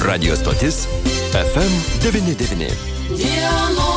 Radio stotis FM99.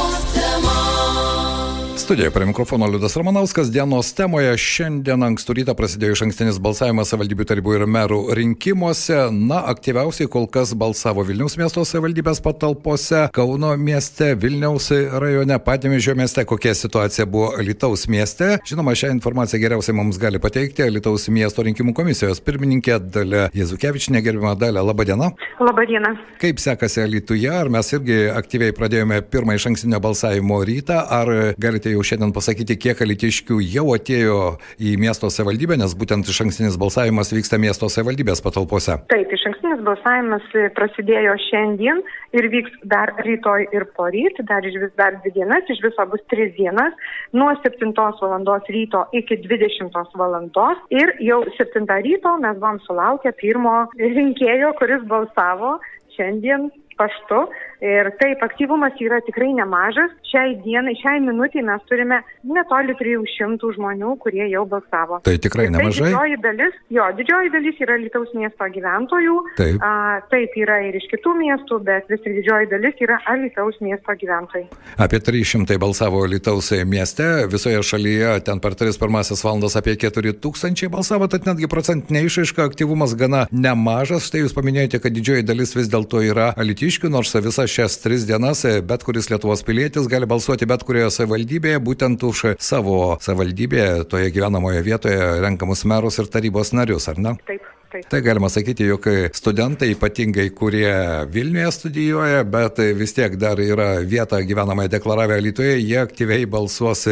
Studijoje prie mikrofono Liudas Ramanauskas. Dienos temoje šiandien ankstų rytą prasidėjo iš ankstinis balsavimas savivaldybių tarybų ir merų rinkimuose. Na, aktyviausiai kol kas balsavo Vilniaus miesto savivaldybės patalpose, Kauno mieste, Vilniaus rajone, Patimėžio mieste, kokia situacija buvo Lietuvos mieste. Žinoma, šią informaciją geriausiai mums gali pateikti Lietuvos miesto rinkimų komisijos pirmininkė Dalė Jezukevičinė, gerbima Dalė. Labadiena. Labadiena. Kaip sekasi Lietuvoje? Ar mes irgi aktyviai pradėjome pirmą iš ankstinio balsavimo rytą? Ar galite jau šiandien pasakyti, kiek alitiškių jau atėjo į miesto savivaldybę, nes būtent iš ankstinis balsavimas vyksta miesto savivaldybės patalpose? Taip, iš ankstinis balsavimas prasidėjo šiandien ir vyks dar rytoj ir poryt, dar iš vis dar dvi dienas, iš viso bus tris dienas, nuo 7 val. ryto iki 20 val. ir jau 7 ryto mes buvom sulaukę pirmo rinkėjo, kuris balsavo šiandien paštu ir taip aktyvumas yra tikrai nemažas šiai dienai šiai minutei mes turime netoli trijų šimtų žmonių kurie jau balsavo Tai tikrai Ir tai nemažai. didžioji dalis jo didžioji dalis yra alytaus miesto gyventojų Taip. a, taip yra ir iš kitų miestų bet vis tik didžioji dalis yra alytaus miesto gyventojai Apie 300 balsavo Lietuvos mieste, visoje šalyje ten per 3 pirmasis valandas apie 4 tūkstančiai balsavo, tad netgi procentinė išaiška aktyvumas gana nemažas. Štai jūs paminėjote, kad didžioji dalis vis dėlto yra alitiškių, nors visas šias 3 dienas e, bet kuris Lietuvos pilietis gali balsuoti bet kurioje savivaldybėje, būtent už savo savivaldybėje, toje gyvenamoje vietoje renkamus merus ir tarybos narius, ar ne? taip taip Tai galima sakyti, jog studentai, ypatingai kurie Vilniuje studijuoja, bet vis tiek dar yra vietą gyvenamąją deklaravę Lietuvoje, jie aktyviai balsuos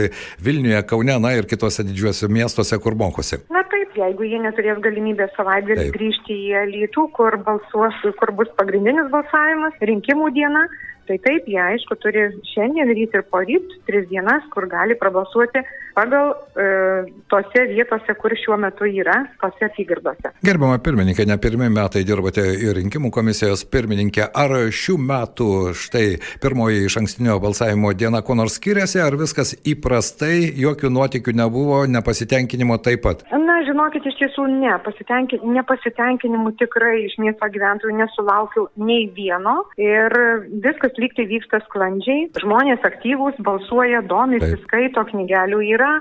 Vilniuje, Kaune, na ir kitose didžiuose miestuose, kur mokosi. Na taip, jeigu jie neturės galimybės savaitgalį grįžti į Alytų, kur balsuos, kur bus pagrindinis balsavimas, rinkimų diena, tai taip, jie aišku turi šiandien, ryt ir poryt, tris dienas, kur gali prabalsuoti pagal e, tose vietose, kur šiuo metu yra, tose apygardose. Gerbiama pirmininkė, ne pirmie metai dirbate ir rinkimų komisijos pirmininkė. Ar šių metų štai pirmoji iš ankstinio balsavimo diena kuo nors skiriasi, ar viskas įprastai, jokių nuotikių nebuvo, nepasitenkinimo taip pat? Na, žinokit, iš tiesų ne, pasitenki, nepasitenkinimų tikrai iš miesto gyventojų nesulaukiau nei vieno ir viskas lygtai vyksta sklandžiai, žmonės aktyvūs, balsuoja, domisi, skaito, knygelių yra,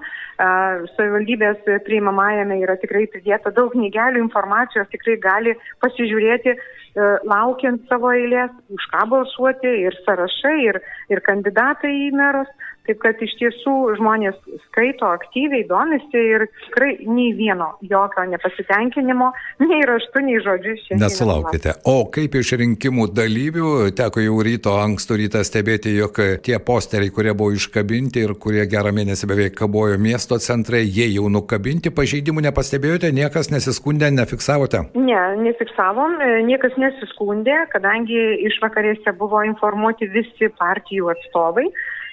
savivaldybės priimamajame yra tikrai pridėta daug knygelių, informacijos tikrai gali pasižiūrėti, e, laukiant savo eilės, už ką balsuoti ir sąrašai, ir, ir kandidatai į merus. Taip kad iš tiesų žmonės skaito aktyviai, domisi ir tikrai nei vieno jokio nepasitenkinimo, nei raštu, nei žodžiu šiandien. Nesulaukite. O kaip iš rinkimų dalyvių, teko jau ryto, ankstų rytą stebėti, jog tie posteriai, kurie buvo iškabinti ir kurie gerą mėnesį beveik kabojo miesto centre, jie jau nukabinti, pažeidimų nepastebėjote, niekas nesiskundė, nefiksavote. Ne, nefiksavom, e, niekas nesiskundė, kadangi išvakarėse buvo informuoti visi partijų atstovai,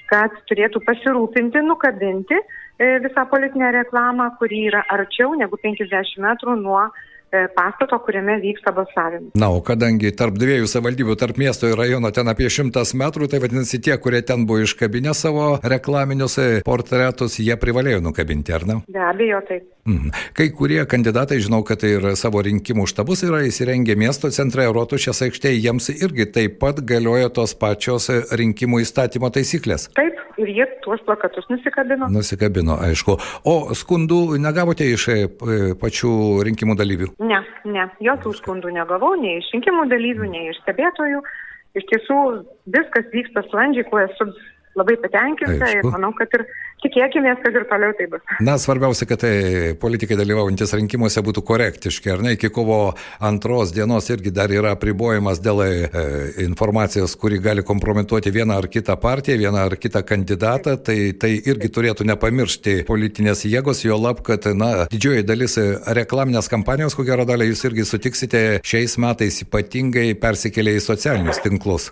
kad turėtų pasirūpinti, nukabinti e, visą politinę reklamą, kuri yra arčiau negu 50 metrų nuo e, pastato, kuriame vyksta balsavimas. Na, o kadangi tarp dviejų savivaldybių, tarp miesto ir rajono ten apie šimtas metrų, tai vadinasi tie, kurie ten buvo iškabinę savo reklaminius e, portretus, jie privalėjo nukabinti, ar ne? Be abejo, taip. Mhm. Kai kurie kandidatai, žinau, kad ir savo rinkimų štabus yra įsirengę miesto centre, Rotušės aikštėje, jiems irgi taip pat galioja tos pačios e, rinkimų įstatymo taisyklės. Taip, ir jie tuos plakatus nusikabino. Nusikabino, aišku. O skundų negavote iš e, pačių rinkimų dalyvių? Ne, ne, jokių skundų negavau, nei iš rinkimų dalyvių, nei iš stebėtojų. Iš tiesų viskas vyksta sklandžiai, kuo esu labai patenkinta ir manau, kad ir tikėkime, kad ir toliau tai bus. Na, svarbiausia, kad tai politikai dalyvaujantis rinkimuose būtų korektiški, ar ne? Iki kovo antros dienos irgi dar yra apribojimas dėl e, informacijos, kuri gali kompromituoti vieną ar kitą partiją, vieną ar kitą kandidatą, tai, tai irgi turėtų nepamiršti politinės jėgos, jo lab, kad, na, didžioji dalis e, reklaminės kampanijos, ko gero dalį jūs irgi sutiksite, šiais metais ypatingai persikėlė į socialinius tinklus.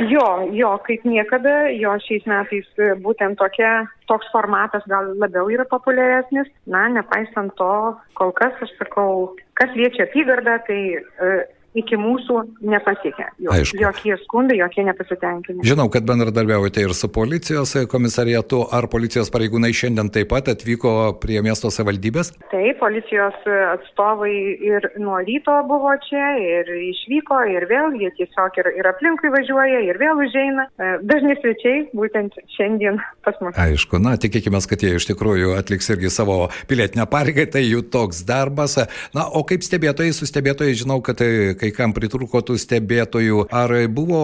Jo, jo, kaip niekada, jo šiais metais e, būtent tokia, toks formatas gal labiau yra populiaresnis. Na, nepaisant to, kol kas aš sakau, kas liečia apygardą, tai e, iki mūsų nepasiekė. Aišku. Jokie skundai, jokie nepasitenkinimai. Žinau, kad bendradarbiaujate ir su policijos komisariatu. Ar policijos pareigūnai šiandien taip pat atvyko prie miesto savivaldybės? Taip, policijos atstovai ir nuo ryto buvo čia, ir išvyko, ir vėl jie tiesiog ir, ir aplinkui važiuoja, ir vėl užeina. E, dažni svečiai būtent šiandien pas mus. Aišku, na, tikėkime, kad jie iš tikrųjų atliks irgi savo pilietinę pareigą, tai jų toks darbas. Na, o kaip stebėtojai, su stebėtojai žinau, kad tai kai kam pritruko tų stebėtojų. Ar buvo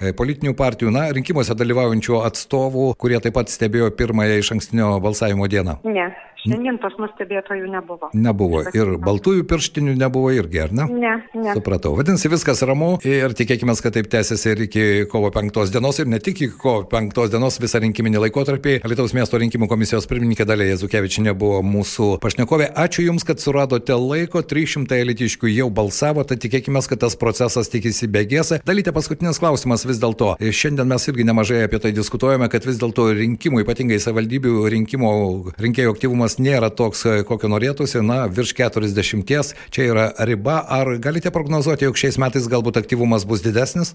e, politinių partijų, na, rinkimuose dalyvaujančių atstovų, kurie taip pat stebėjo pirmąją iš ankstinio balsavimo dieną? Ne, Šiandien pas mus stebėtojų nebuvo. Nebuvo. Ir baltųjų pirštinių nebuvo irgi, ar ne? Ne, ne. Supratau. Vadinasi, viskas ramu ir tikėkime, kad taip tęsiasi ir iki kovo penktos dienos ir ne tik iki kovo penktos dienos visą rinkiminį laikotarpį. Lietuvos miesto rinkimų komisijos pirmininkė Dalė Jezukevičinė buvo mūsų pašnekovė. Ačiū Jums, kad suradote laiko. 300 elitiškių jau balsavo, tad tikėkime, kad tas procesas tik įsibėgės. Dalytė paskutinis klausimas vis dėlto. Šiandien mes irgi nemažai apie tai diskutuojame, kad vis dėlto rinkimų, ypatingai savivaldybių rinkimų rinkėjų aktyvumas aktyvumas nėra toks, e, kokio norėtųsi, na, virš 40, čia yra riba. Ar galite prognozuoti, jog šiais metais galbūt aktyvumas bus didesnis?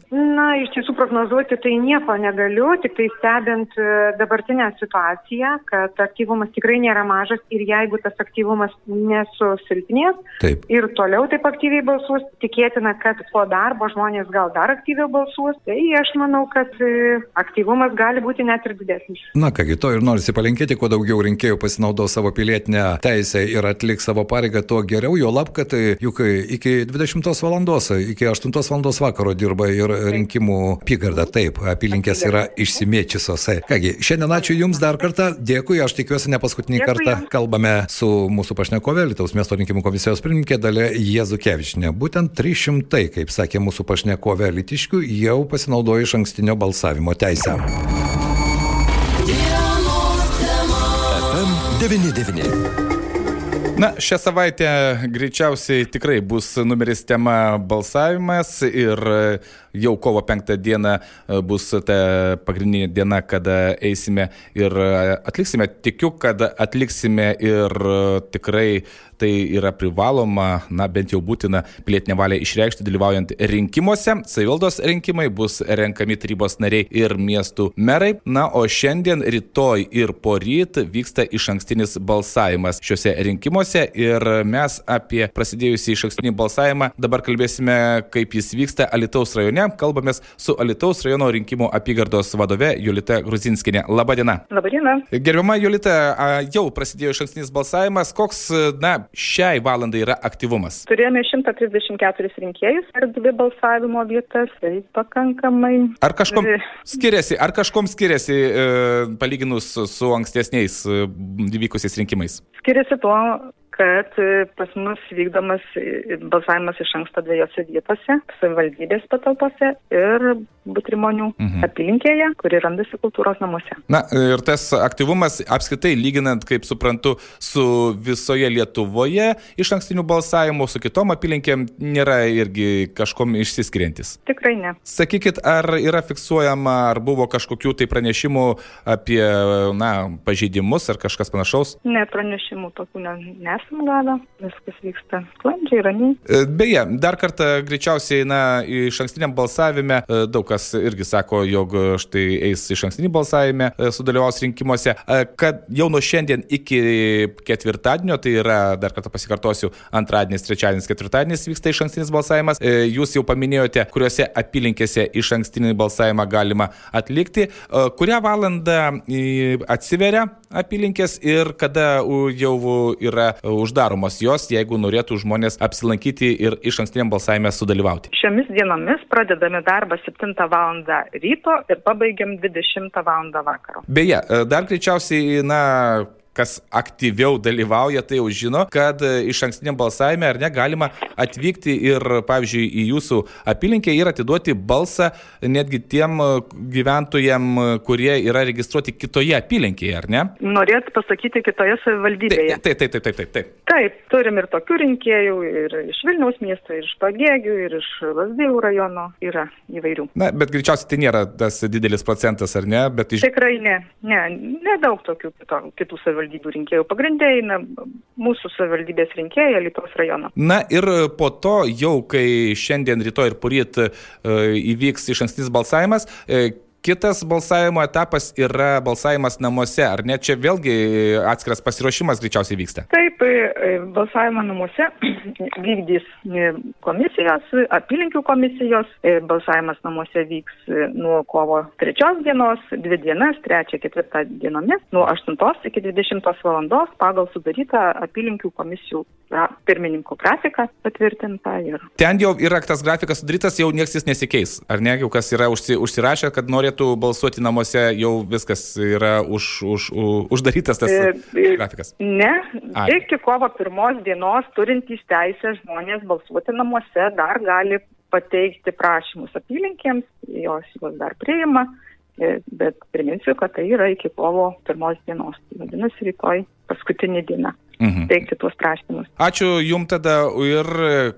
Na, iš tiesų prognozuoti tai nieko negaliu, tik tai stebint e, dabartinę situaciją, kad aktyvumas tikrai nėra mažas ir jeigu tas aktyvumas nesusilpnės taip. ir toliau taip aktyviai balsuos, tikėtina, kad po darbo žmonės gal dar aktyviau balsuos, tai aš manau, kad e, aktyvumas gali būti net ir didesnis. Na kągi, to ir norisi palinkėti, kuo daugiau rinkėjų pasinaudos savo pilietinę teisę ir atliks savo pareigą, tuo geriau, jo lab, kad tai juk iki 20 valandos, iki 8 valandos vakaro dirba ir rinkimų apygarda. Taip, apylinkės yra išsimėčiusios. Kągi, šiandien ačiū Jums dar kartą, dėkui, aš tikiuosi ne paskutinį Dėkui kartą jums. kalbame su mūsų pašnekovė, Lietuvos miesto rinkimų komisijos pirmininkė Dalė Jezukevičinė. Būtent 300, kaip sakė mūsų pašnekovė Litiškių, jau pasinaudojo iš ankstinio balsavimo teisę. FM 99. Na, šią savaitę greičiausiai tikrai bus numeris tema balsavimas ir jau kovo penktą dieną bus ta pagrindinė diena, kada eisime ir atliksime. Tikiu, kad atliksime ir tikrai tai yra privaloma, na bent jau būtina pilietinė valia išreikšti dalyvaujant rinkimuose. Savivaldos rinkimai bus renkami tarybos nariai ir miestų merai. Na, o šiandien, rytoj ir poryt vyksta iš ankstinis balsavimas šiuose rinkimuose ir mes apie prasidėjusį iš ankstinį balsavimą dabar kalbėsime, kaip jis vyksta Alitaus rajone. Kalbamės su Alitaus rajono rinkimų apygardos vadove Julita Gruzinskinė. Labadiena. Labadiena. Gerbiama Julita, jau prasidėjo iš ankstinis balsavimas. Koks, na, šiai valandai yra aktyvumas? Turėjome 134 rinkėjus ir dvi balsavimo vietas, tai pakankamai. Ar kažkom skiriasi, ar kažkom skiriasi e, palyginus su- ankstesniais e, vykusiais rinkimais? Skiriasi tuo, kad e, pas mus vykdomas e, balsavimas iš anksto dviejose vietose - savivaldybės patalpose ir Butrimonių Mhm. apylinkėje, kuri randasi kultūros namuose. Na ir tas aktyvumas apskritai lyginant, kaip suprantu, su visoje Lietuvoje iš ankstinių balsavimų, su kitom apylinkėm nėra irgi kažkom išsiskiriantis. Tikrai ne. Sakykit, ar yra fiksuojama, ar buvo kažkokių tai pranešimų apie, na, pažeidimus ar kažkas panašaus? Ne pranešimų tokių ne, nesam gavę, viskas vyksta sklandžiai, ramiai. E, Beje, dar kartą greičiausiai, na, iš ankstiniam balsavime e, daug kas irgi sako, jog štai eis iš ankstinį balsavime, e, sudalyvaus rinkimuose, kad jau nuo šiandien iki ketvirtadienio, tai yra, dar kartą pasikartosiu, antradienis, trečiadienis, ketvirtadienis vyksta iš ankstinis balsavimas. Jūs jau paminėjote, kuriuose apylinkėse iš ankstinį balsavimą galima atlikti, kurią valandą atsiveria apylinkės ir kada jau yra uždaromos jos, jeigu norėtų žmonės apsilankyti ir iš ankstiniam balsavime sudalyvauti. Šiomis dienomis pradedame darbą 7 val. ryto ir pabaigiam 20 val. vakaro. Beje, e, dar greičiausiai, na, kas aktyviau dalyvauja, tai jau žino, kad e, iš ankstiniam balsavime ar ne galima atvykti ir, pavyzdžiui, į jūsų apylinkę ir atiduoti balsą netgi tiem e, gyventojam, e, kurie yra registruoti kitoje apylinkėje, ar ne? Norėt pasakyti kitoje savivaldybėje. Taip, taip, taip, taip, taip. taip. Taip, turim ir tokių rinkėjų, ir iš Vilniaus miesto, ir iš Pagėgių, ir iš Lasdėjų rajono yra įvairių. Na, bet greičiausiai tai nėra tas didelis procentas, ar ne? Bet iš... Tikrai ne, ne, nedaug tokių kitų savivaldybių savivaldybių rinkėjų pagrindė eina mūsų savivaldybės rinkėjai Lietuvos rajono. Na ir po to, jau kai šiandien, rytoj ir poryt e, įvyks iš ankstinis balsavimas, e, Kitas balsavimo etapas yra balsavimas namuose, ar ne? Čia vėlgi atskiras pasiruošimas greičiausiai vyksta. Taip, e, balsavimą namuose vykdys e, komisijos, apylinkių komisijos. E, balsavimas namuose vyks nuo kovo 3 dienos, 2 dienas, 3-4 dienomis, nuo 8 iki 20 valandos pagal sudarytą apylinkių komisijų pirmininko grafiką patvirtintą. Ir... Ten jau yra tas grafikas sudarytas, jau niekas jis nesikeis. Ar ne, jau kas yra užsi, užsirašę, kad norėtų norėtų balsuoti namuose, jau viskas yra už, už, už, uždarytas tas e, e, grafikas? Ne, A. iki kovo pirmos dienos turintys teisę žmonės balsuoti namuose dar gali pateikti prašymus apylinkėms, jos juos dar priima, e, bet priminsiu, kad tai yra iki kovo pirmos dienos. Vadinasi, rytoj paskutinė diena mhm. teikti tuos prašymus. Ačiū Jums tada ir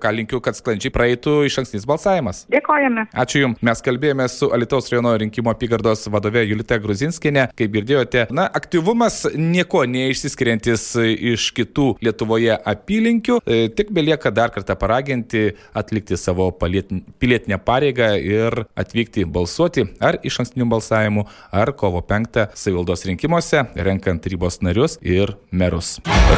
ką linkiu, kad sklandžiai praeitų iš ankstinis balsavimas. Dėkojame. Ačiū Jums. Mes kalbėjome su Alitaus rajono rinkimo apygardos vadove Julite Gruzinskinė. Kaip girdėjote, na, aktyvumas nieko neišsiskiriantis iš kitų Lietuvoje apylinkių. E, tik belieka dar kartą paraginti atlikti savo pilietinę pareigą ir atvykti balsuoti ar iš ankstinių balsavimų, ar kovo 5 savivaldos rinkimuose, renkant tarybos narius ir merus.